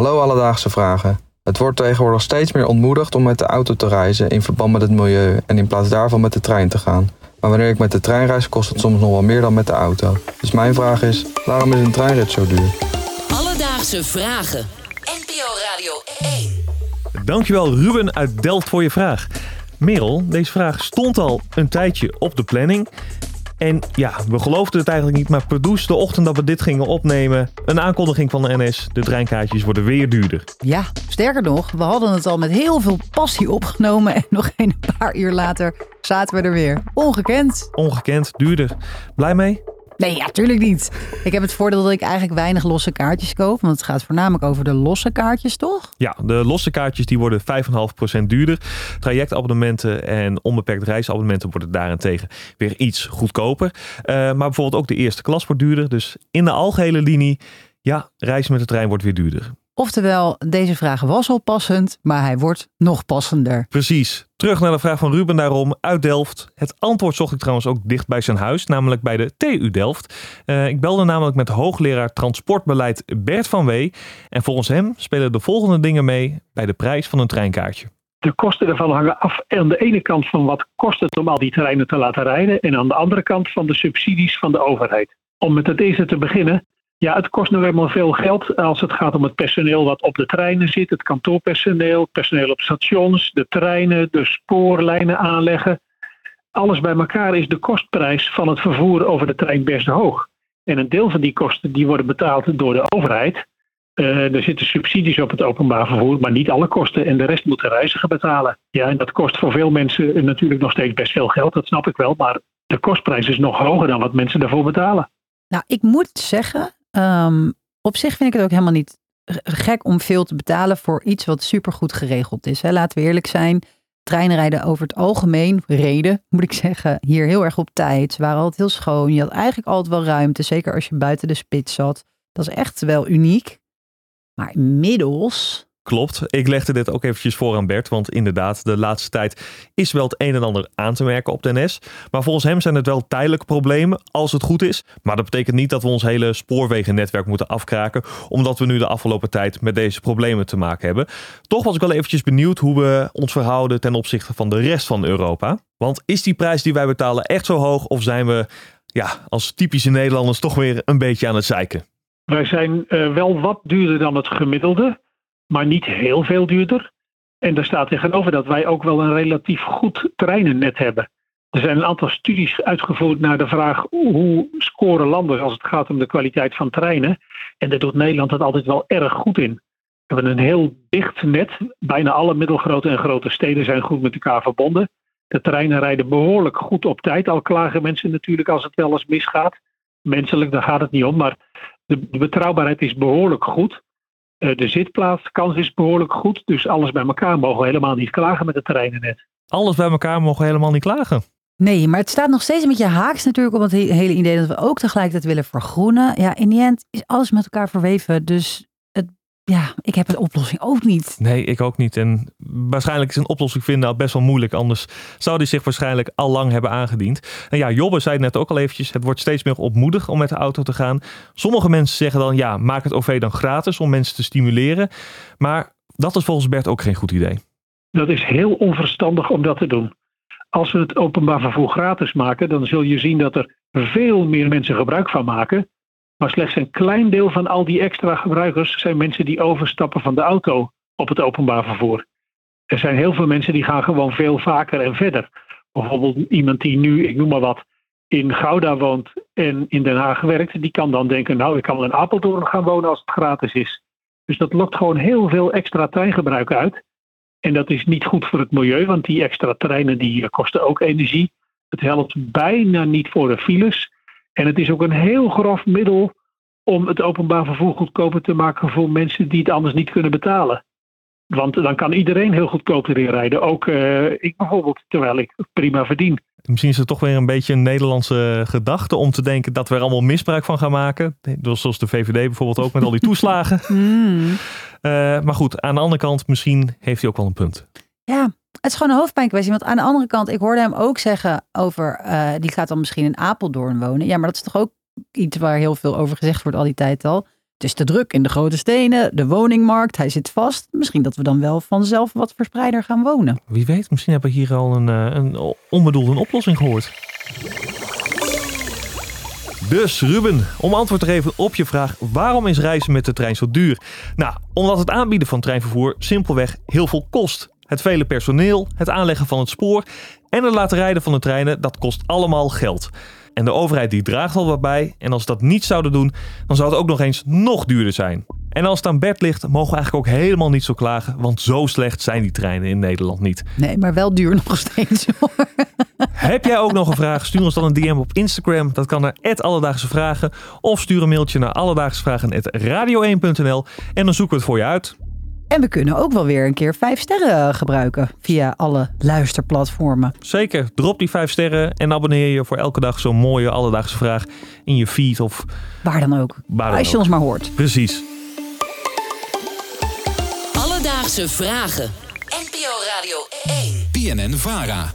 Hallo Alledaagse Vragen. Het wordt tegenwoordig steeds meer ontmoedigd om met de auto te reizen in verband met het milieu en in plaats daarvan met de trein te gaan. Maar wanneer ik met de trein reis, kost het soms nog wel meer dan met de auto. Dus mijn vraag is: waarom is een treinrit zo duur? Alledaagse Vragen. NPO Radio 1. Dankjewel Ruben uit Delft voor je vraag. Merel, deze vraag stond al een tijdje op de planning. En ja, we geloofden het eigenlijk niet, maar Pardoes, de ochtend dat we dit gingen opnemen, een aankondiging van de NS, de treinkaartjes worden weer duurder. Ja, sterker nog, we hadden het al met heel veel passie opgenomen en nog een paar uur later zaten we er weer. Ongekend. Ongekend, duurder. Blij mee? Nee, ja, tuurlijk niet. Ik heb het voordeel dat ik eigenlijk weinig losse kaartjes koop. Want het gaat voornamelijk over de losse kaartjes, toch? Ja, de losse kaartjes die worden 5,5% duurder. Trajectabonnementen en onbeperkt reisabonnementen worden daarentegen weer iets goedkoper. Uh, maar bijvoorbeeld ook de eerste klas wordt duurder. Dus in de algehele linie, ja, reizen met de trein wordt weer duurder. Oftewel, deze vraag was al passend, maar hij wordt nog passender. Precies. Terug naar de vraag van Ruben daarom uit Delft. Het antwoord zocht ik trouwens ook dicht bij zijn huis, namelijk bij de TU Delft. Uh, ik belde namelijk met hoogleraar transportbeleid Bert van Wee. En volgens hem spelen de volgende dingen mee bij de prijs van een treinkaartje. De kosten ervan hangen af aan de ene kant van wat kost het om al die treinen te laten rijden. En aan de andere kant van de subsidies van de overheid. Om met het eerste te beginnen. Ja, het kost nu helemaal veel geld als het gaat om het personeel wat op de treinen zit, het kantoorpersoneel, personeel op stations, de treinen, de spoorlijnen aanleggen. Alles bij elkaar is de kostprijs van het vervoer over de trein best hoog. En een deel van die kosten die worden betaald door de overheid. Uh, er zitten subsidies op het openbaar vervoer, maar niet alle kosten. En de rest moet de reiziger betalen. Ja, en dat kost voor veel mensen natuurlijk nog steeds best veel geld, dat snap ik wel. Maar de kostprijs is nog hoger dan wat mensen daarvoor betalen. Nou, ik moet zeggen, Um, op zich vind ik het ook helemaal niet gek om veel te betalen voor iets wat supergoed geregeld is. Hè. Laten we eerlijk zijn. Treinen rijden over het algemeen, reden moet ik zeggen, hier heel erg op tijd. Ze waren altijd heel schoon. Je had eigenlijk altijd wel ruimte, zeker als je buiten de spits zat. Dat is echt wel uniek. Maar inmiddels Klopt. Ik legde dit ook eventjes voor aan Bert. Want inderdaad, de laatste tijd is wel het een en ander aan te merken op de. Maar volgens hem zijn het wel tijdelijke problemen, als het goed is. Maar dat betekent niet dat we ons hele spoorwegennetwerk moeten afkraken. Omdat we nu de afgelopen tijd met deze problemen te maken hebben. Toch was ik wel eventjes benieuwd hoe we ons verhouden ten opzichte van de rest van Europa. Want is die prijs die wij betalen echt zo hoog? Of zijn we ja, als typische Nederlanders toch weer een beetje aan het zeiken? Wij zijn uh, wel wat duurder dan het gemiddelde maar niet heel veel duurder. En daar staat tegenover dat wij ook wel een relatief goed treinennet hebben. Er zijn een aantal studies uitgevoerd naar de vraag hoe scoren landen als het gaat om de kwaliteit van treinen. En daar doet Nederland het altijd wel erg goed in. We hebben een heel dicht net. Bijna alle middelgrote en grote steden zijn goed met elkaar verbonden. De treinen rijden behoorlijk goed op tijd. Al klagen mensen natuurlijk als het wel eens misgaat. Menselijk, daar gaat het niet om. Maar de, de betrouwbaarheid is behoorlijk goed. Eh, de zitplaatskans is behoorlijk goed. Dus alles bij elkaar mogen we helemaal niet klagen met het treinennet. Alles bij elkaar mogen we helemaal niet klagen. Nee, maar het staat nog steeds een beetje haaks natuurlijk op het hele idee dat we ook tegelijkertijd willen vergroenen. Ja, in die end is alles met elkaar verweven. Dus ja, ik heb een oplossing ook niet. Nee, ik ook niet. En waarschijnlijk is een oplossing vinden al best wel moeilijk. Anders zou die zich waarschijnlijk al lang hebben aangediend. En ja, Jobbe zei het net ook al eventjes. Het wordt steeds meer opmoedig om met de auto te gaan. Sommige mensen zeggen dan, ja, maak het OV dan gratis om mensen te stimuleren. Maar dat is volgens Bert ook geen goed idee. Dat is heel onverstandig om dat te doen. Als we het openbaar vervoer gratis maken, dan zul je zien dat er veel meer mensen gebruik van maken. Maar slechts een klein deel van al die extra gebruikers zijn mensen die overstappen van de auto op het openbaar vervoer. Er zijn heel veel mensen die gaan gewoon veel vaker en verder. Bijvoorbeeld iemand die nu, ik noem maar wat, in Gouda woont en in Den Haag werkt, die kan dan denken, nou, ik kan wel in Apeldoorn gaan wonen als het gratis is. Dus dat lokt gewoon heel veel extra treingebruik uit. En dat is niet goed voor het milieu, want die extra treinen die kosten ook energie. Het helpt bijna niet voor de files. En het is ook een heel grof middel om het openbaar vervoer goedkoper te maken voor mensen die het anders niet kunnen betalen. Want dan kan iedereen heel goedkoop erin rijden. Ook uh, ik bijvoorbeeld, terwijl ik prima verdien. Misschien is het toch weer een beetje een Nederlandse gedachte om te denken dat we er allemaal misbruik van gaan maken. Zoals de VVD bijvoorbeeld ook met al die toeslagen. Mm. Uh, maar goed, aan de andere kant, misschien heeft hij ook wel een punt. Ja, het is gewoon een hoofdpijnkwestie. Want aan de andere kant, ik hoorde hem ook zeggen over, uh, die gaat dan misschien in Apeldoorn wonen. Ja, maar dat is toch ook iets waar heel veel over gezegd wordt al die tijd al. Het is te druk in de grote stenen, de woningmarkt, hij zit vast. Misschien dat we dan wel vanzelf wat verspreider gaan wonen. Wie weet, misschien hebben we hier al een, eh, een onbedoelde oplossing gehoord. Dus Ruben, om antwoord te geven op je vraag: waarom is reizen met de trein zo duur? Nou, omdat het aanbieden van treinvervoer simpelweg heel veel kost. Het vele personeel, het aanleggen van het spoor en het laten rijden van de treinen, dat kost allemaal geld. En de overheid die draagt al wat bij. En als ze dat niet zouden doen, dan zou het ook nog eens nog duurder zijn. En als het aan bed ligt, mogen we eigenlijk ook helemaal niet zo klagen. Want zo slecht zijn die treinen in Nederland niet. Nee, maar wel duur nog steeds. hoor. Heb jij ook nog een vraag? Stuur ons dan een DM op Instagram. Dat kan naar Alledaagse Vragen. Of stuur een mailtje naar alledaagsvragen.radio1.nl en dan zoeken we het voor je uit. En we kunnen ook wel weer een keer vijf sterren gebruiken via alle luisterplatformen. Zeker, drop die vijf sterren en abonneer je voor elke dag zo'n mooie alledaagse vraag in je feed of Waar dan ook. waar dan Als je ook. ons maar hoort. Precies. Alledaagse vragen. NPO Radio 1. PNN Vara.